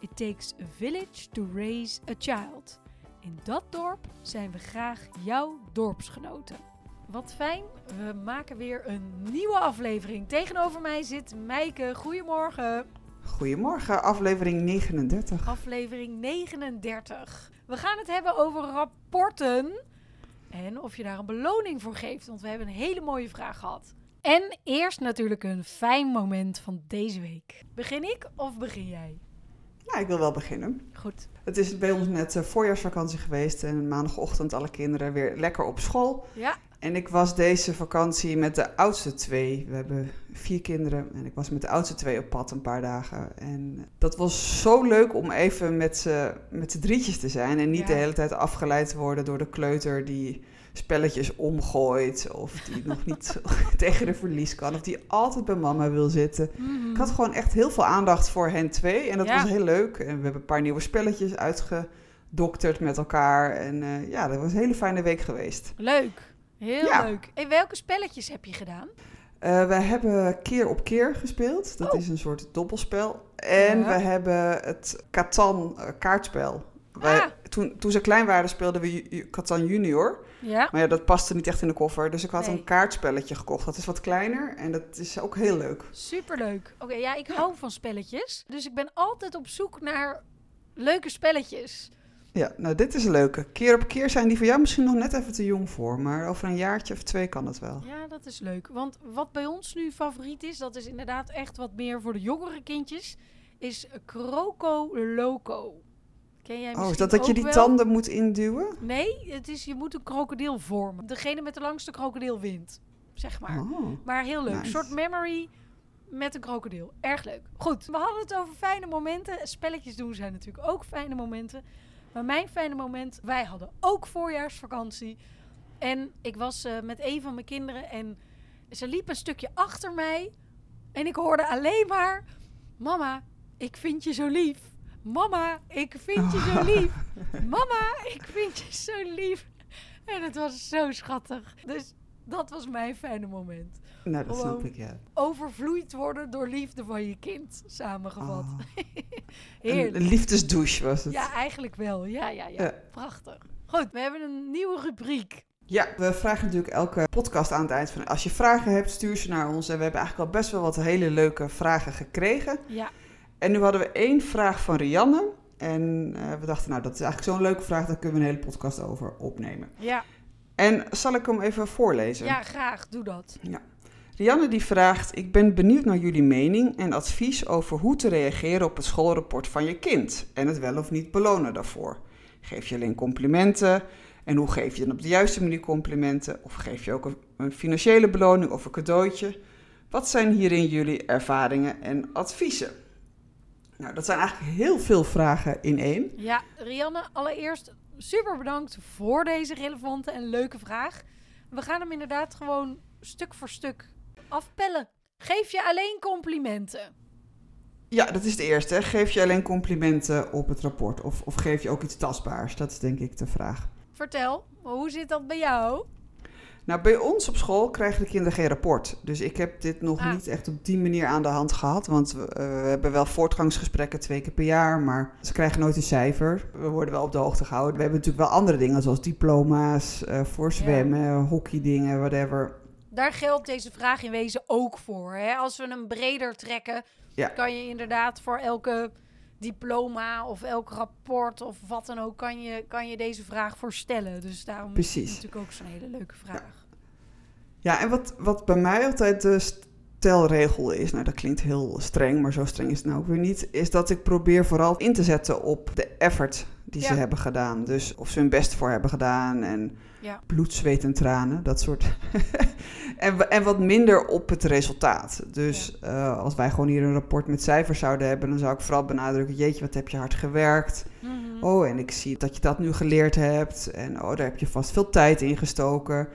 It takes a village to raise a child. In dat dorp zijn we graag jouw dorpsgenoten. Wat fijn, we maken weer een nieuwe aflevering. Tegenover mij zit Meike. Goedemorgen. Goedemorgen, aflevering 39. Aflevering 39. We gaan het hebben over rapporten en of je daar een beloning voor geeft, want we hebben een hele mooie vraag gehad. En eerst natuurlijk een fijn moment van deze week. Begin ik of begin jij? Ja, ik wil wel beginnen. Goed. Het is bij ons net uh, voorjaarsvakantie geweest en maandagochtend alle kinderen weer lekker op school. Ja. En ik was deze vakantie met de oudste twee. We hebben vier kinderen en ik was met de oudste twee op pad een paar dagen. En dat was zo leuk om even met z'n met drietjes te zijn en niet Ja. de hele tijd afgeleid te worden door de kleuter die spelletjes omgooit of die nog niet tegen de verlies kan of die altijd bij mama wil zitten. Mhm. Ik had gewoon echt heel veel aandacht voor hen twee. En dat Ja. was heel leuk. En we hebben een paar nieuwe spelletjes uitgedokterd met elkaar. En eh, ja, dat was een hele fijne week geweest. Leuk. Heel Ja. leuk. En welke spelletjes heb je gedaan? Eh, we hebben keer op keer gespeeld. Dat Oh. is een soort dobbelspel. En Ja. we hebben het Catan eh, kaartspel. Wij, Ah. toen, toen ze klein waren speelden we Catan Junior. Ja. Maar ja, dat paste niet echt in de koffer. Dus ik had Nee. een kaartspelletje gekocht. Dat is wat kleiner en dat is ook heel leuk. Superleuk. Oké, ja, ik hou van spelletjes. Dus ik ben altijd op zoek naar leuke spelletjes. Ja, nou dit is een leuke. Keer op keer zijn die voor jou misschien nog net even te jong voor. Maar over een jaartje of twee kan het wel. Ja, dat is leuk. Want wat bij ons nu favoriet is, dat is inderdaad echt wat meer voor de jongere kindjes, is Croco Loco. Ken jij Oh, is dat dat je die wel? tanden moet induwen? Nee, het is je moet een krokodil vormen. Degene met de langste krokodil wint, zeg maar. Oh. Maar heel leuk. Een soort memory met een krokodil. Erg leuk. Goed, we hadden het over fijne momenten. Spelletjes doen zijn natuurlijk ook fijne momenten. Maar mijn fijne moment, wij hadden ook voorjaarsvakantie. En ik was eh, met een van mijn kinderen en ze liep een stukje achter mij. En ik hoorde alleen maar, mama, ik vind je zo lief. Mama, ik vind je zo lief. Mama, ik vind je zo lief. En het was zo schattig. Dus dat was mijn fijne moment Nou, dat Gewoon. snap ik, ja. overvloeid worden door liefde van je kind, samengevat. Oh. Heerlijk. Een liefdesdouche was het. Ja, eigenlijk wel. Ja, ja, ja. Ja. Prachtig. Goed, we hebben een nieuwe rubriek. Ja, we vragen natuurlijk elke podcast aan het eind van... Als je vragen hebt, stuur ze naar ons. En we hebben eigenlijk al best wel wat hele leuke vragen gekregen. Ja, En nu hadden we één vraag van Rianne. En eh, we dachten, nou, dat is eigenlijk zo'n leuke vraag... daar kunnen we een hele podcast over opnemen. ja, En zal ik hem even voorlezen? ja, graag. Doe dat. Rianne die vraagt: Ik ben benieuwd naar jullie mening en advies over hoe te reageren op het schoolrapport van je kind en het wel of niet belonen daarvoor. Geef je alleen complimenten en hoe geef je dan op de juiste manier complimenten? Of geef je ook een, een financiële beloning of een cadeautje? Wat zijn hierin jullie ervaringen en adviezen? Nou, dat zijn eigenlijk heel veel vragen in één. Ja, Rianne, allereerst super bedankt voor deze relevante en leuke vraag. We gaan hem inderdaad gewoon stuk voor stuk afpellen. Geef je alleen complimenten. Ja, dat is de eerste. hè. Geef je alleen complimenten op het rapport of, of geef je ook iets tastbaars? Dat is denk ik de vraag. Vertel, hoe zit dat bij jou? Nou, bij ons op school krijgen de kinderen geen rapport. Dus ik heb dit nog Ah. niet echt op die manier aan de hand gehad. Want we, eh, we hebben wel voortgangsgesprekken twee keer per jaar. Maar ze krijgen nooit een cijfer. We worden wel op de hoogte gehouden. We hebben natuurlijk wel andere dingen zoals diploma's eh, voor zwemmen, hockeydingen, whatever. Daar geldt deze vraag in wezen ook voor. Hè? Als we hem breder trekken, Ja. kan je inderdaad voor elke diploma of elk rapport of wat dan ook, kan je, kan je deze vraag voor stellen. Dus daarom is het natuurlijk ook zo'n hele leuke vraag. Ja, en wat, wat bij mij altijd de stelregel is, nou dat klinkt heel streng, maar zo streng is het nou ook weer niet, is dat ik probeer vooral in te zetten op de effort die Ja. ze hebben gedaan. Dus of ze hun best voor hebben gedaan en Ja. bloed, zweet en tranen, dat soort. en, en wat minder op het resultaat. Dus eh, als wij gewoon hier een rapport met cijfers zouden hebben, dan zou ik vooral benadrukken: jeetje, wat heb je hard gewerkt. Mhm. Oh, en ik zie dat je dat nu geleerd hebt. En oh, daar heb je vast veel tijd in gestoken.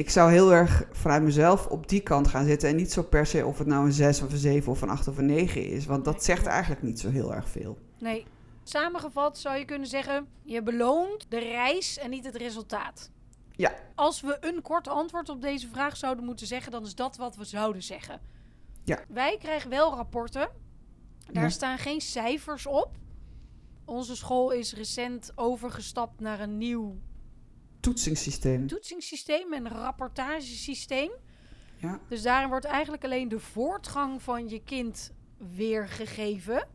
Ik zou heel erg vanuit mezelf op die kant gaan zitten. En niet zo per se of het nou een 6 of een 7 of een 8 of een 9 is. Want dat zegt eigenlijk niet zo heel erg veel. Nee. Samengevat zou je kunnen zeggen: je beloont de reis en niet het resultaat. Ja. Als we een kort antwoord op deze vraag zouden moeten zeggen, dan is dat wat we zouden zeggen. Ja. Wij krijgen wel rapporten. Daar Ja. staan geen cijfers op. Onze school is recent overgestapt naar een nieuw Toetsingssysteem. toetsingssysteem en rapportagesysteem. Ja. Dus daarin wordt eigenlijk alleen de voortgang van je kind weergegeven.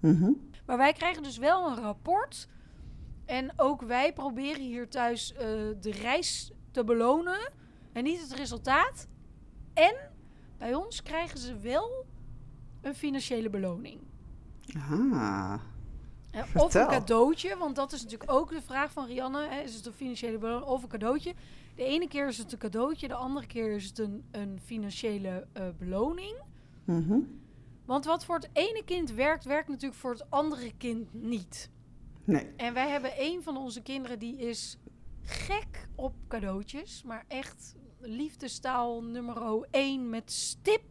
Mhm. Maar wij krijgen dus wel een rapport. En ook wij proberen hier thuis eh, de reis te belonen. En niet het resultaat. En bij ons krijgen ze wel een financiële beloning. Ah, Of een cadeautje, want dat is natuurlijk ook de vraag van Rianne. Hè, is het een financiële beloning of een cadeautje? De ene keer is het een cadeautje, de andere keer is het een, een financiële eh, beloning. Mhm. Want wat voor het ene kind werkt, werkt natuurlijk voor het andere kind niet. Nee. En wij hebben een van onze kinderen die is gek op cadeautjes. Maar echt liefdestaal nummer 1 met stip.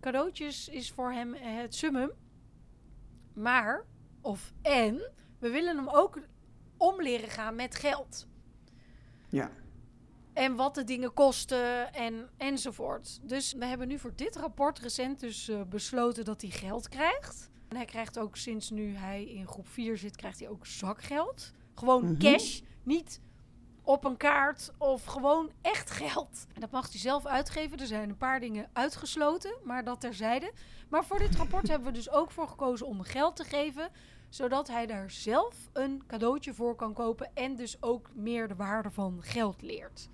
Cadeautjes is voor hem het summum. Maar, of en, we willen hem ook om leren gaan met geld. Ja. En wat de dingen kosten en, enzovoort. Dus we hebben nu voor dit rapport recent dus eh, besloten dat hij geld krijgt. En hij krijgt ook sinds nu hij in groep 4 zit, krijgt hij ook zakgeld. Gewoon Mhm. cash, niet op een kaart of gewoon echt geld. En dat mag hij zelf uitgeven. Er zijn een paar dingen uitgesloten, maar dat terzijde. Maar voor dit rapport hebben we dus ook voor gekozen om geld te geven zodat hij daar zelf een cadeautje voor kan kopen en dus ook meer de waarde van geld leert.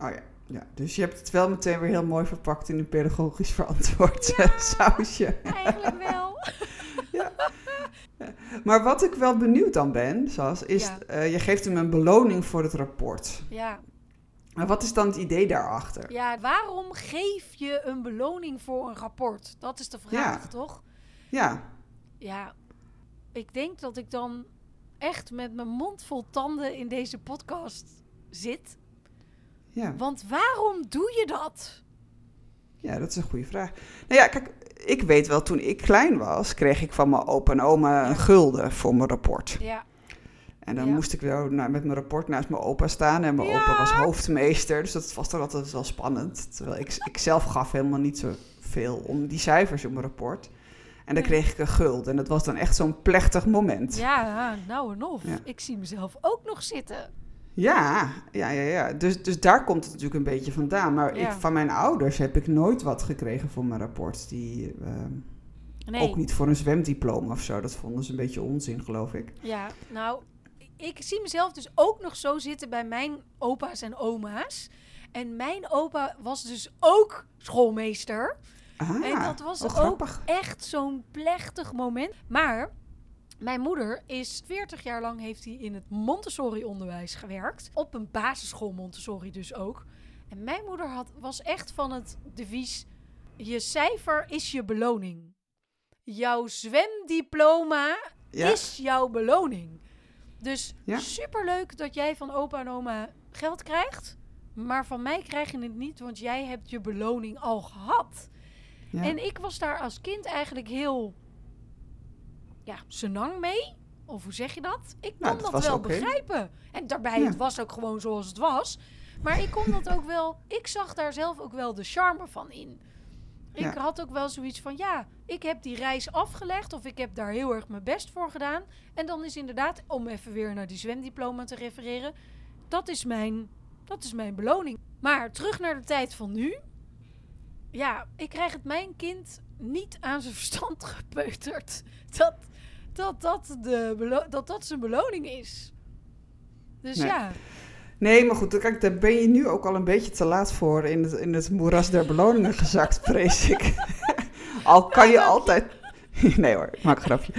Oh ja. ja. Dus je hebt het wel meteen weer heel mooi verpakt in een pedagogisch verantwoord sausje. Eigenlijk wel. Maar wat ik wel benieuwd dan ben, Sas, is Ja. eh, je geeft hem een beloning voor het rapport. Ja. Maar wat is dan het idee daarachter? ja, waarom geef je een beloning voor een rapport? Dat is de vraag, Ja. toch? Ja, Ja, ik denk dat ik dan echt met mijn mond vol tanden in deze podcast zit. ja. Want waarom doe je dat? Ja, dat is een goede vraag. Nou ja, kijk, ik weet wel, toen ik klein was, kreeg ik van mijn opa en oma een gulden voor mijn rapport. Ja, En dan Ja. moest ik wel nou, met mijn rapport naast mijn opa staan. En mijn Ja. opa was hoofdmeester, dus dat was toch altijd wel spannend. Terwijl ik, ik zelf gaf helemaal niet zo veel om die cijfers op mijn rapport. En dan kreeg ik een gulden. En dat was dan echt zo'n plechtig moment. ja nou en of. Ja. Ik zie mezelf ook nog zitten. Ja, ja, ja. ja. Dus, dus daar komt het natuurlijk een beetje vandaan. Maar Ja. ik, van mijn ouders heb ik nooit wat gekregen voor mijn rapport. Die, ehm, Nee. Ook niet voor een zwemdiploma of zo. Dat vonden ze een beetje onzin, geloof ik. Ja, nou, ik zie mezelf dus ook nog zo zitten bij mijn opa's en oma's. En mijn opa was dus ook schoolmeester. Ah, en dat was ook grappig. echt zo'n plechtig moment. Maar mijn moeder is 40 jaar lang heeft hij in het Montessori-onderwijs gewerkt. Op een basisschool Montessori dus ook. En mijn moeder had, was echt van het devies... Je cijfer is je beloning. Jouw zwemdiploma Ja, is jouw beloning. Dus Ja. superleuk dat jij van opa en oma geld krijgt. Maar van mij krijg je het niet, want jij hebt je beloning al gehad. Ja. En ik was daar als kind eigenlijk heel ja, senang mee. Of hoe zeg je dat? Ik kon Nou, dat wel begrijpen. En daarbij, Ja. het was ook gewoon zoals het was. Maar ik kon dat ook wel... Ik zag daar zelf ook wel de charme van in. Ik Ja. had ook wel zoiets van... Ja, ik heb die reis afgelegd. Of ik heb daar heel erg mijn best voor gedaan. En dan is inderdaad, om even weer naar die zwemdiploma te refereren... Dat is mijn, dat is mijn beloning. Maar terug naar de tijd van nu. Ja, ik krijg het mijn kind niet aan zijn verstand gepeuterd. Dat dat, dat, de belo- dat, dat zijn beloning is. Dus Nee. ja, Nee, maar goed, kijk, daar ben je nu ook al een beetje te laat voor in het, in het moeras der beloningen gezakt, vrees ik. al kan je altijd nee hoor, ik maak een grapje.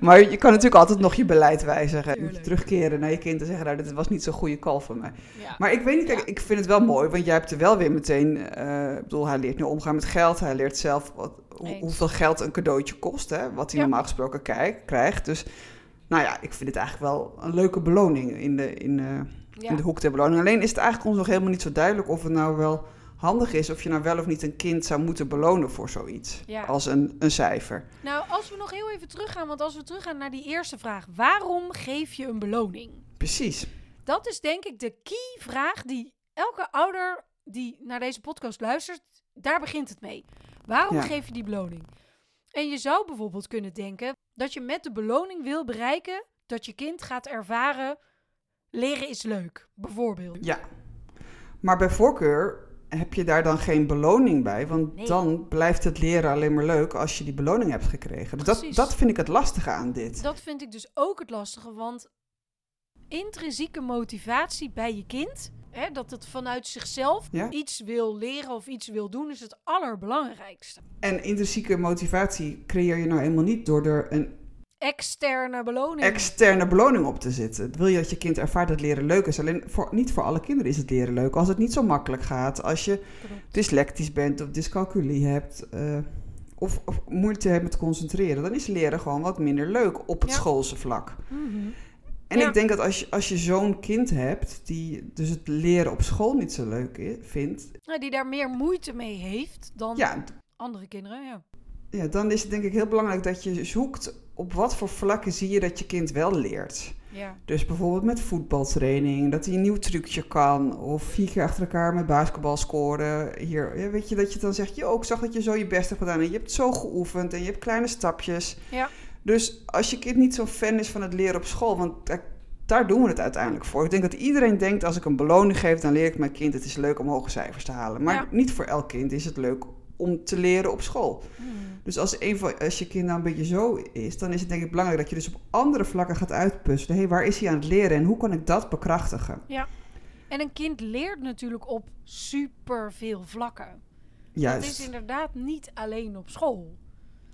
Maar je kan natuurlijk altijd nog je beleid wijzigen. Je Tuurlijk. terugkeren naar je kind en zeggen, nou, dit was niet zo'n goede call van mij. Ja. Maar ik weet niet, kijk, ik vind het wel mooi, want jij hebt er wel weer meteen... eh, ik bedoel, hij leert nu omgaan met geld. Hij leert zelf wat, hoe- hoeveel geld een cadeautje kost, hè, wat hij Ja. normaal gesproken kijk- krijgt. Dus nou ja, ik vind het eigenlijk wel een leuke beloning in de, in, eh, Ja. in de hoek der beloning. Alleen is het eigenlijk ons nog helemaal niet zo duidelijk of het nou wel handig is... of je nou wel of niet een kind zou moeten belonen voor zoiets. Ja. Als een, een cijfer. Nou, als we nog heel even teruggaan, want als we teruggaan naar die eerste vraag. Waarom geef je een beloning? Precies. Dat is denk ik de key vraag die elke ouder die naar deze podcast luistert, daar begint het mee. Waarom Ja. geef je die beloning? En je zou bijvoorbeeld kunnen denken dat je met de beloning wil bereiken dat je kind gaat ervaren leren is leuk, bijvoorbeeld. Ja. Maar bij voorkeur heb je daar dan geen beloning bij. Want Nee. dan blijft het leren alleen maar leuk als je die beloning hebt gekregen. Dus dat, dat vind ik het lastige aan dit. Dat vind ik dus ook het lastige, want intrinsieke motivatie bij je kind, hè, dat het vanuit zichzelf Ja. iets wil leren of iets wil doen, is het allerbelangrijkste. En intrinsieke motivatie creëer je nou eenmaal niet door er een Externe beloning. externe beloning op te zitten. Wil je dat je kind ervaart dat leren leuk is? Alleen voor, niet voor alle kinderen is het leren leuk. Als het niet zo makkelijk gaat, als je dyslectisch bent of dyscalculie hebt... eh, of, of moeite hebt met concentreren, dan is leren gewoon wat minder leuk op het Ja. schoolse vlak. Mhm. En Ja. ik denk dat als je, als je zo'n kind hebt die dus het leren op school niet zo leuk vindt, die daar meer moeite mee heeft dan andere kinderen. Ja. Ja, dan is het denk ik heel belangrijk dat je zoekt op wat voor vlakken zie je dat je kind wel leert. Ja. Dus bijvoorbeeld met voetbaltraining, dat hij een nieuw trucje kan. Of vier keer achter elkaar met basketbal scoren. Hier, ja, weet je, dat je dan zegt, joh, ik zag dat je zo je best hebt gedaan. En je hebt zo geoefend en je hebt kleine stapjes. Ja. Dus als je kind niet zo'n fan is van het leren op school, want daar, daar doen we het uiteindelijk voor. Ik denk dat iedereen denkt, als ik een beloning geef, dan leer ik mijn kind, het is leuk om hoge cijfers te halen. Maar niet voor elk kind is het leuk om te leren op school. Mhm. Dus als, een van, als je kind nou een beetje zo is, dan is het denk ik belangrijk dat je dus op andere vlakken gaat uitpuzzelen. Hé, hey, waar is hij aan het leren en hoe kan ik dat bekrachtigen? En een kind leert natuurlijk op super veel vlakken. Juist. Dat is inderdaad niet alleen op school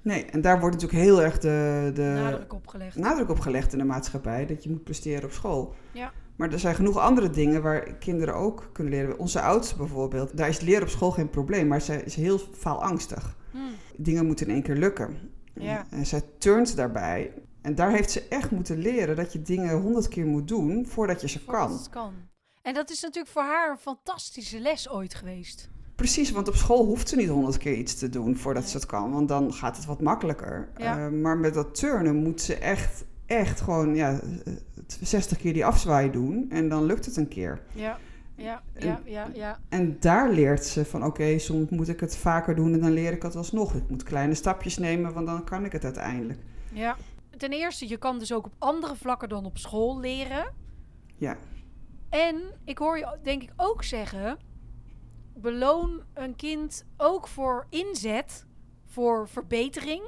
Nee, en daar wordt natuurlijk heel erg de, de nadruk op gelegd. nadruk op gelegd in de maatschappij, dat je moet presteren op school. Ja. Maar er zijn genoeg andere dingen waar kinderen ook kunnen leren. Onze oudste bijvoorbeeld, daar is leren op school geen probleem, maar zij is heel faalangstig. Hm. Dingen moeten in één keer lukken. Ja. En zij turnt daarbij. En daar heeft ze echt moeten leren dat je dingen honderd keer moet doen voordat je ze Voordat kan. kan. En dat is natuurlijk voor haar een fantastische les ooit geweest. Precies, want op school hoeft ze niet honderd keer iets te doen voordat Nee. ze het kan. Want dan gaat het wat makkelijker. Ja. Eh, maar met dat turnen moet ze echt, echt gewoon ja, eh, 60 keer die afzwaai doen. En dan lukt het een keer. Ja, ja, En- ja, ja, ja. En daar leert ze van oké, soms moet ik het vaker doen en dan leer ik het alsnog. Ik moet kleine stapjes nemen, want dan kan ik het uiteindelijk. ja. Ten eerste, je kan dus ook op andere vlakken dan op school leren. Ja, En ik hoor je denk ik ook zeggen: beloon een kind ook voor inzet, voor verbetering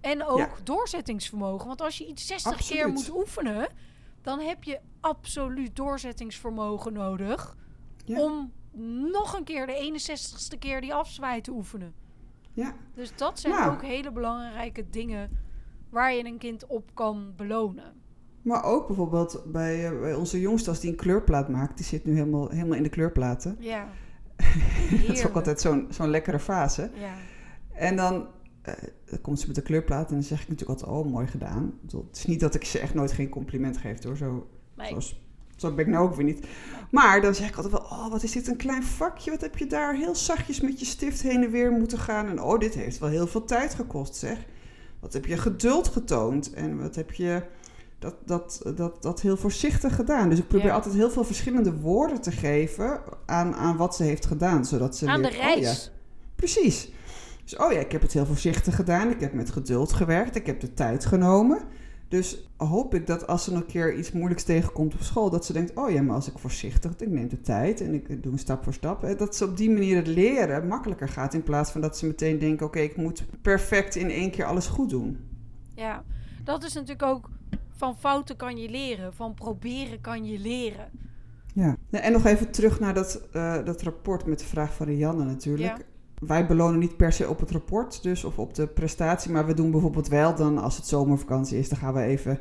en ook Ja. doorzettingsvermogen. Want als je iets 60 keer moet oefenen, dan heb je absoluut doorzettingsvermogen nodig Ja. om nog een keer de 61ste keer die afzwaai te oefenen. ja. Dus dat zijn Ja. ook hele belangrijke dingen waar je een kind op kan belonen. Maar ook bijvoorbeeld bij, eh, bij onze jongste, als die een kleurplaat maakt, die zit nu helemaal, helemaal in de kleurplaten. Ja. Dat is ook altijd zo'n zo'n lekkere fase. Ja. En dan, eh, dan komt ze met de kleurplaat en dan zeg ik natuurlijk altijd, oh, mooi gedaan. Bedoel, Het is niet dat ik ze echt nooit geen compliment geef hoor, zo, Nee. zoals, zo ben ik nou ook weer niet. Maar dan zeg ik altijd wel, oh, wat is dit een klein vakje, wat heb je daar heel zachtjes met je stift heen en weer moeten gaan. En oh, dit heeft wel heel veel tijd gekost zeg. Wat heb je geduld getoond en wat heb je dat, dat, dat, dat heel voorzichtig gedaan. Dus ik probeer Ja. altijd heel veel verschillende woorden te geven aan, aan wat ze heeft gedaan. Zodat ze Aan de oh ja, reis. Precies. Dus oh ja, ik heb het heel voorzichtig gedaan. Ik heb met geduld gewerkt. Ik heb de tijd genomen. Dus hoop ik dat als ze nog een keer iets moeilijks tegenkomt op school, dat ze denkt: oh ja, maar als ik voorzichtig, ik neem de tijd en ik doe een stap voor stap. hè, Dat ze op die manier het leren makkelijker gaat. In plaats van dat ze meteen denken: oké, ik moet perfect in één keer alles goed doen. Ja, dat is natuurlijk ook van fouten kan je leren, van proberen kan je leren. Ja. En nog even terug naar dat, eh, dat rapport met de vraag van Rianne natuurlijk. Wij belonen niet per se op het rapport, dus of op de prestatie, maar we doen bijvoorbeeld wel dan als het zomervakantie is, dan gaan we even,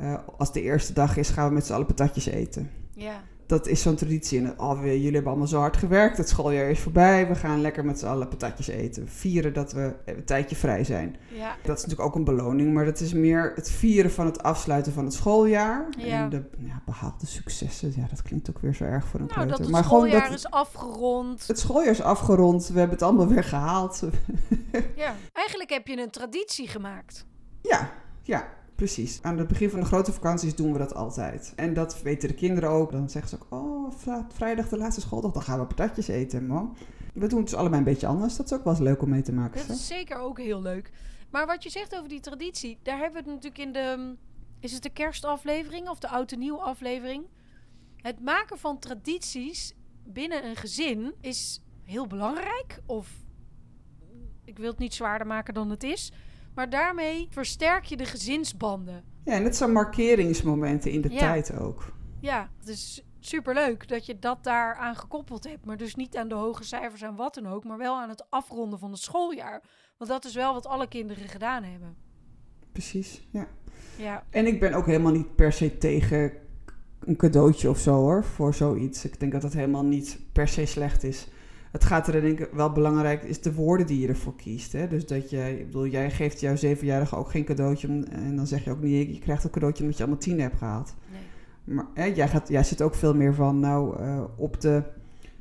uh, als de eerste dag is, gaan we met z'n allen patatjes eten. Ja. Dat is zo'n traditie. En oh, we, jullie hebben allemaal zo hard gewerkt, het schooljaar is voorbij, we gaan lekker met z'n allen patatjes eten. Vieren dat we een tijdje vrij zijn. Ja. Dat is natuurlijk ook een beloning, maar dat is meer het vieren van het afsluiten van het schooljaar. Ja. En de ja, behaalde successen, ja, dat klinkt ook weer zo erg voor een Nou, kleuter. dat het maar gewoon schooljaar dat is afgerond. het schooljaar is afgerond, we hebben het allemaal weer gehaald. Ja. Eigenlijk heb je een traditie gemaakt. Ja, ja, precies. Aan het begin van de grote vakanties doen we dat altijd. En dat weten de kinderen ook. Dan zeggen ze ook, oh, vri- vrijdag de laatste schooldag, dan gaan we patatjes eten, mam. We doen het dus allebei een beetje anders. Dat is ook wel eens leuk om mee te maken. Dat is zeker ook heel leuk. Maar wat je zegt over die traditie, daar hebben we het natuurlijk in de... Is het de kerstaflevering of de oud en nieuw aflevering? Het maken van tradities binnen een gezin is heel belangrijk. Of ik wil het niet zwaarder maken dan het is. Maar daarmee versterk je de gezinsbanden. Ja, en het zijn markeringsmomenten in de Ja. tijd ook. Ja, het is superleuk dat je dat daaraan gekoppeld hebt. Maar dus niet aan de hoge cijfers en wat dan ook. Maar wel aan het afronden van het schooljaar. Want dat is wel wat alle kinderen gedaan hebben. Precies, ja. Ja, En ik ben ook helemaal niet per se tegen een cadeautje of zo hoor, voor zoiets. Ik denk dat dat helemaal niet per se slecht is. Het gaat er denk ik wel belangrijk, is de woorden die je ervoor kiest. Hè? Dus dat jij, ik bedoel, jij geeft jouw zevenjarige ook geen cadeautje. En dan zeg je ook niet, je krijgt een cadeautje omdat je allemaal tien hebt gehaald. nee. Maar hè, jij, gaat, jij zit ook veel meer van, nou, eh, op de...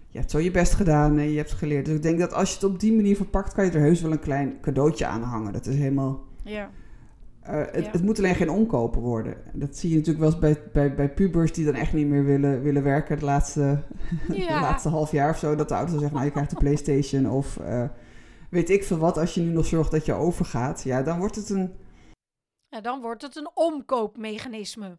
Je hebt zo je best gedaan en je hebt geleerd. Dus ik denk dat als je het op die manier verpakt, kan je er heus wel een klein cadeautje aan hangen. Dat is helemaal... Ja, Eh, het, Ja. het moet alleen geen omkopen worden. Dat zie je natuurlijk wel eens bij, bij, bij pubers die dan echt niet meer willen, willen werken het laatste, de laatste half jaar of zo. Dat de ouders dan zeggen, nou je krijgt een Playstation of eh, weet ik veel wat. Als je nu nog zorgt dat je overgaat, ja dan wordt het een, ja dan wordt het een omkoopmechanisme.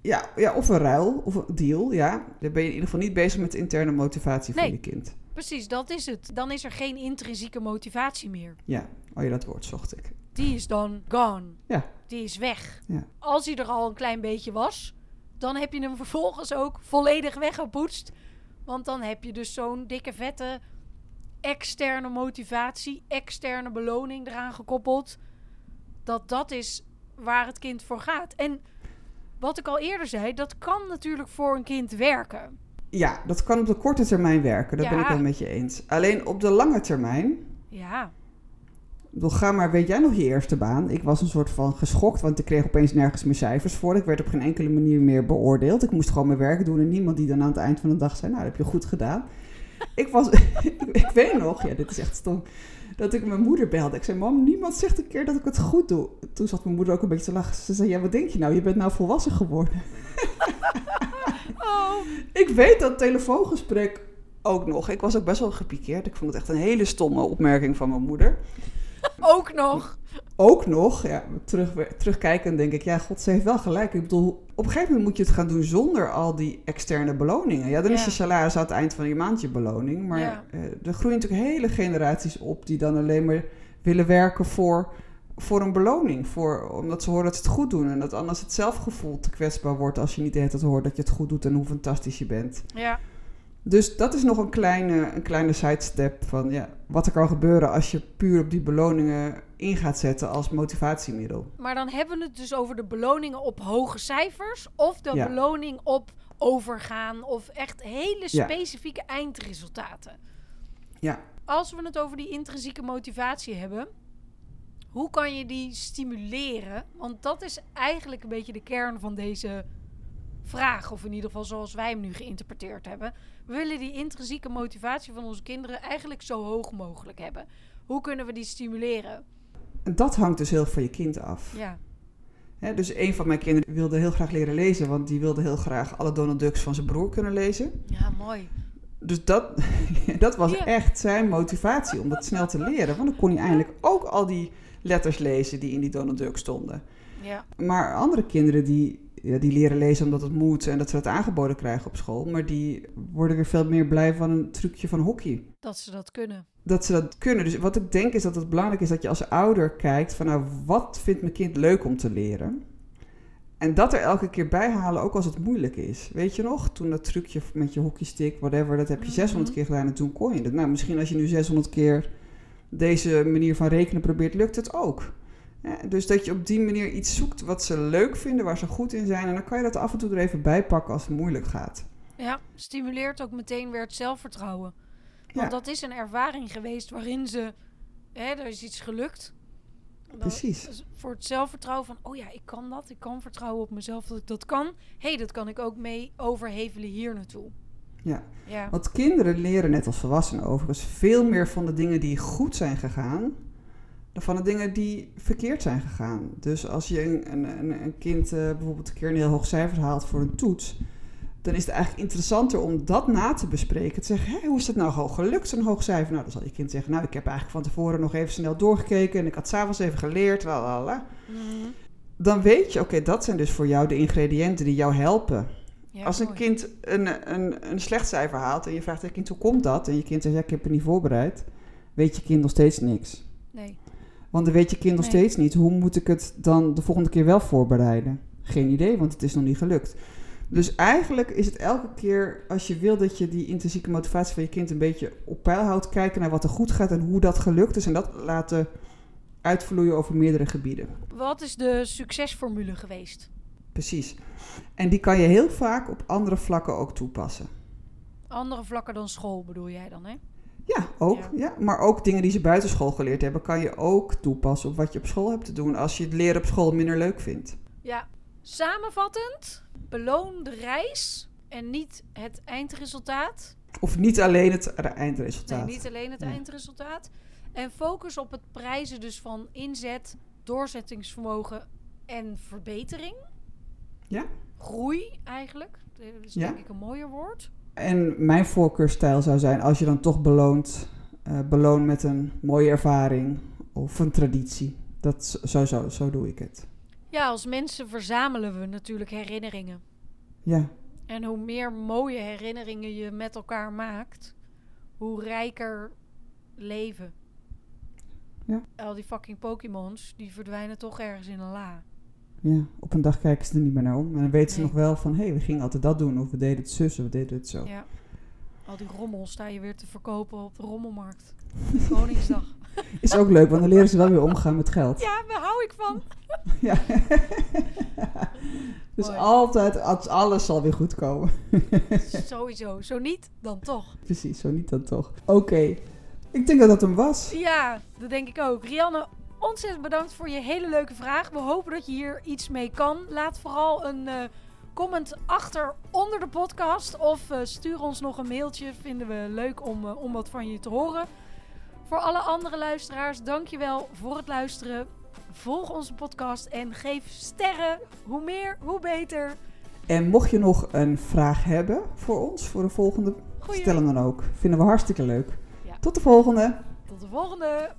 ja, ja, of een ruil of een deal. Ja. Dan ben je in ieder geval niet bezig met de interne motivatie van je kind. Precies, dat is het. Dan is er geen intrinsieke motivatie meer. Ja, oh ja, dat woord zocht ik. Die is dan gone. Ja. Die is weg. Ja. Als hij er al een klein beetje was, dan heb je hem vervolgens ook volledig weggepoetst. Want dan heb je dus zo'n dikke vette externe motivatie, externe beloning eraan gekoppeld. Dat dat is waar het kind voor gaat. En wat ik al eerder zei, dat kan natuurlijk voor een kind werken. Ja, dat kan op de korte termijn werken. Dat ben ik wel met je eens. Alleen op de lange termijn Ja, bedoel, ga maar, weet jij nog je eerste baan? Ik was een soort van geschokt, want ik kreeg opeens nergens meer cijfers voor. Ik werd op geen enkele manier meer beoordeeld. Ik moest gewoon mijn werk doen en niemand die dan aan het eind van de dag zei, nou, dat heb je goed gedaan. Ik was, ik weet nog, ja, dit is echt stom, dat ik mijn moeder belde. Ik zei, mam, niemand zegt een keer dat ik het goed doe. Toen zat mijn moeder ook een beetje te lachen. Ze zei, ja, wat denk je nou? Je bent nou volwassen geworden. Oh, Ik weet dat telefoongesprek ook nog. Ik was ook best wel gepikeerd. Ik vond het echt een hele stomme opmerking van mijn moeder. Ook nog. ook nog, ja, terug, terugkijkend denk ik, ja, god, ze heeft wel gelijk. Ik bedoel, op een gegeven moment moet je het gaan doen zonder al die externe beloningen. Ja, dan is je salaris aan het eind van je maand je beloning. Maar Ja. eh, er groeien natuurlijk hele generaties op die dan alleen maar willen werken voor, voor een beloning. Voor, omdat ze horen dat ze het goed doen. En dat anders het zelfgevoel te kwetsbaar wordt als je niet de hele tijd hoort dat je het goed doet en hoe fantastisch je bent. Ja, Dus dat is nog een kleine, een kleine sidestep van ja, wat er kan gebeuren als je puur op die beloningen in gaat zetten als motivatiemiddel. maar dan hebben we het dus over de beloningen op hoge cijfers of de Ja. beloning op overgaan of echt hele Ja. specifieke eindresultaten. Ja. Als we het over die intrinsieke motivatie hebben, hoe kan je die stimuleren? Want dat is eigenlijk een beetje de kern van deze vraag, of in ieder geval zoals wij hem nu geïnterpreteerd hebben. We willen die intrinsieke motivatie van onze kinderen eigenlijk zo hoog mogelijk hebben. Hoe kunnen we die stimuleren? En dat hangt dus heel van je kind af. Ja, dus een van mijn kinderen wilde heel graag leren lezen, want die wilde heel graag alle Donald Ducks van zijn broer kunnen lezen. ja mooi. Dus dat, dat was Ja. echt zijn motivatie om dat snel te leren. Want dan kon hij eindelijk ook al die letters lezen die in die Donald Duck stonden. Ja, Maar andere kinderen die, ja, die leren lezen omdat het moet en dat ze het aangeboden krijgen op school. Maar die worden weer veel meer blij van een trucje van hockey. dat ze dat kunnen. Dat ze dat kunnen. Dus wat ik denk is dat het belangrijk is dat je als ouder kijkt van nou, wat vindt mijn kind leuk om te leren? En dat er elke keer bij halen, ook als het moeilijk is. Weet je nog, toen dat trucje met je hockeystick, whatever, dat heb je Mhm. 600 keer gedaan en toen kon je het. Nou, misschien als je nu 600 keer deze manier van rekenen probeert, lukt het ook. Dus dat je op die manier iets zoekt wat ze leuk vinden, waar ze goed in zijn. En dan kan je dat af en toe er even bij pakken als het moeilijk gaat. Ja, stimuleert ook meteen weer het zelfvertrouwen. Want Ja. dat is een ervaring geweest waarin ze... Hè, er is iets gelukt. Dan- Precies. voor het zelfvertrouwen van... Oh ja, ik kan dat. Ik kan vertrouwen op mezelf dat ik dat kan. Hé, hey, dat kan ik ook mee overhevelen hier naartoe. Ja. Ja. Want kinderen leren, net als volwassenen overigens, veel meer van de dingen die goed zijn gegaan. Van de dingen die verkeerd zijn gegaan. Dus als je een, een, een- kind eh, bijvoorbeeld een keer een heel hoog cijfer haalt voor een toets. dan is het eigenlijk interessanter om dat na te bespreken. Te zeggen, hé, hoe is het nou gewoon gelukt, zo'n hoog cijfer? Nou, dan zal je kind zeggen, nou, ik heb eigenlijk van tevoren nog even snel doorgekeken. en ik had s'avonds even geleerd, la la la. Mhm. Dan weet je, oké, dat zijn dus voor jou de ingrediënten die jou helpen. Ja, Als een mooi. kind een, een, een slecht cijfer haalt en je vraagt aan je kind hoe komt dat? En je kind zegt ja, ik heb het niet voorbereid. Weet je kind nog steeds niks. Nee. Want dan weet je kind nog Nee. steeds niet hoe moet ik het dan de volgende keer wel voorbereiden. Geen idee, want het is nog niet gelukt. Dus eigenlijk is het elke keer als je wil dat je die intrinsieke motivatie van je kind een beetje op peil houdt, kijken naar wat er goed gaat en hoe dat gelukt is en dat laten uitvloeien over meerdere gebieden. Wat is de succesformule geweest? Precies. En die kan je heel vaak op andere vlakken ook toepassen. Andere vlakken dan school bedoel jij dan, hè? Ja, ook. Ja. Ja. Maar ook dingen die ze buitenschool geleerd hebben, kan je ook toepassen op wat je op school hebt te doen als je het leren op school minder leuk vindt. Ja. Samenvattend, beloon de reis en niet het eindresultaat. Of niet alleen het Nee, eindresultaat. niet alleen het Ja. eindresultaat. En focus op het prijzen dus van inzet, doorzettingsvermogen en verbetering. Ja. Groei eigenlijk. Dat is Ja. denk ik een mooier woord. En mijn voorkeurstijl zou zijn, als je dan toch beloont, eh beloon met een mooie ervaring of een traditie. Dat, zo, zo, zo doe ik het. Ja, als mensen verzamelen we natuurlijk herinneringen. Ja, En hoe meer mooie herinneringen je met elkaar maakt, hoe rijker leven. Ja. Al die fucking Pokémons, die verdwijnen toch ergens in een la. Ja, op een dag kijken ze er niet meer naar om. En dan weten ze nog wel van, hé, we gingen altijd dat doen. Of we deden het zus, of we deden het zo. Ja. Al die rommel sta je weer te verkopen op de rommelmarkt. Koningsdag. Is ook leuk, want dan leren ze wel weer omgaan met geld. Ja, daar hou ik van. Ja. dus Mooi. altijd, alles zal weer goed komen. Sowieso. Zo niet, dan toch. Precies, zo niet dan toch. Oké, ik denk dat dat hem was. Ja, dat denk ik ook. Rianne, ontzettend bedankt voor je hele leuke vraag. We hopen dat je hier iets mee kan. Laat vooral een eh, comment achter onder de podcast. Of eh, stuur ons nog een mailtje. Vinden we leuk om, eh, om wat van je te horen. Voor alle andere luisteraars, dankjewel voor het luisteren. Volg onze podcast en geef sterren. Hoe meer, hoe beter. En mocht je nog een vraag hebben voor ons, voor de volgende, Goeie. stel hem dan ook. Vinden we hartstikke leuk. Ja. Tot de volgende! Tot de volgende.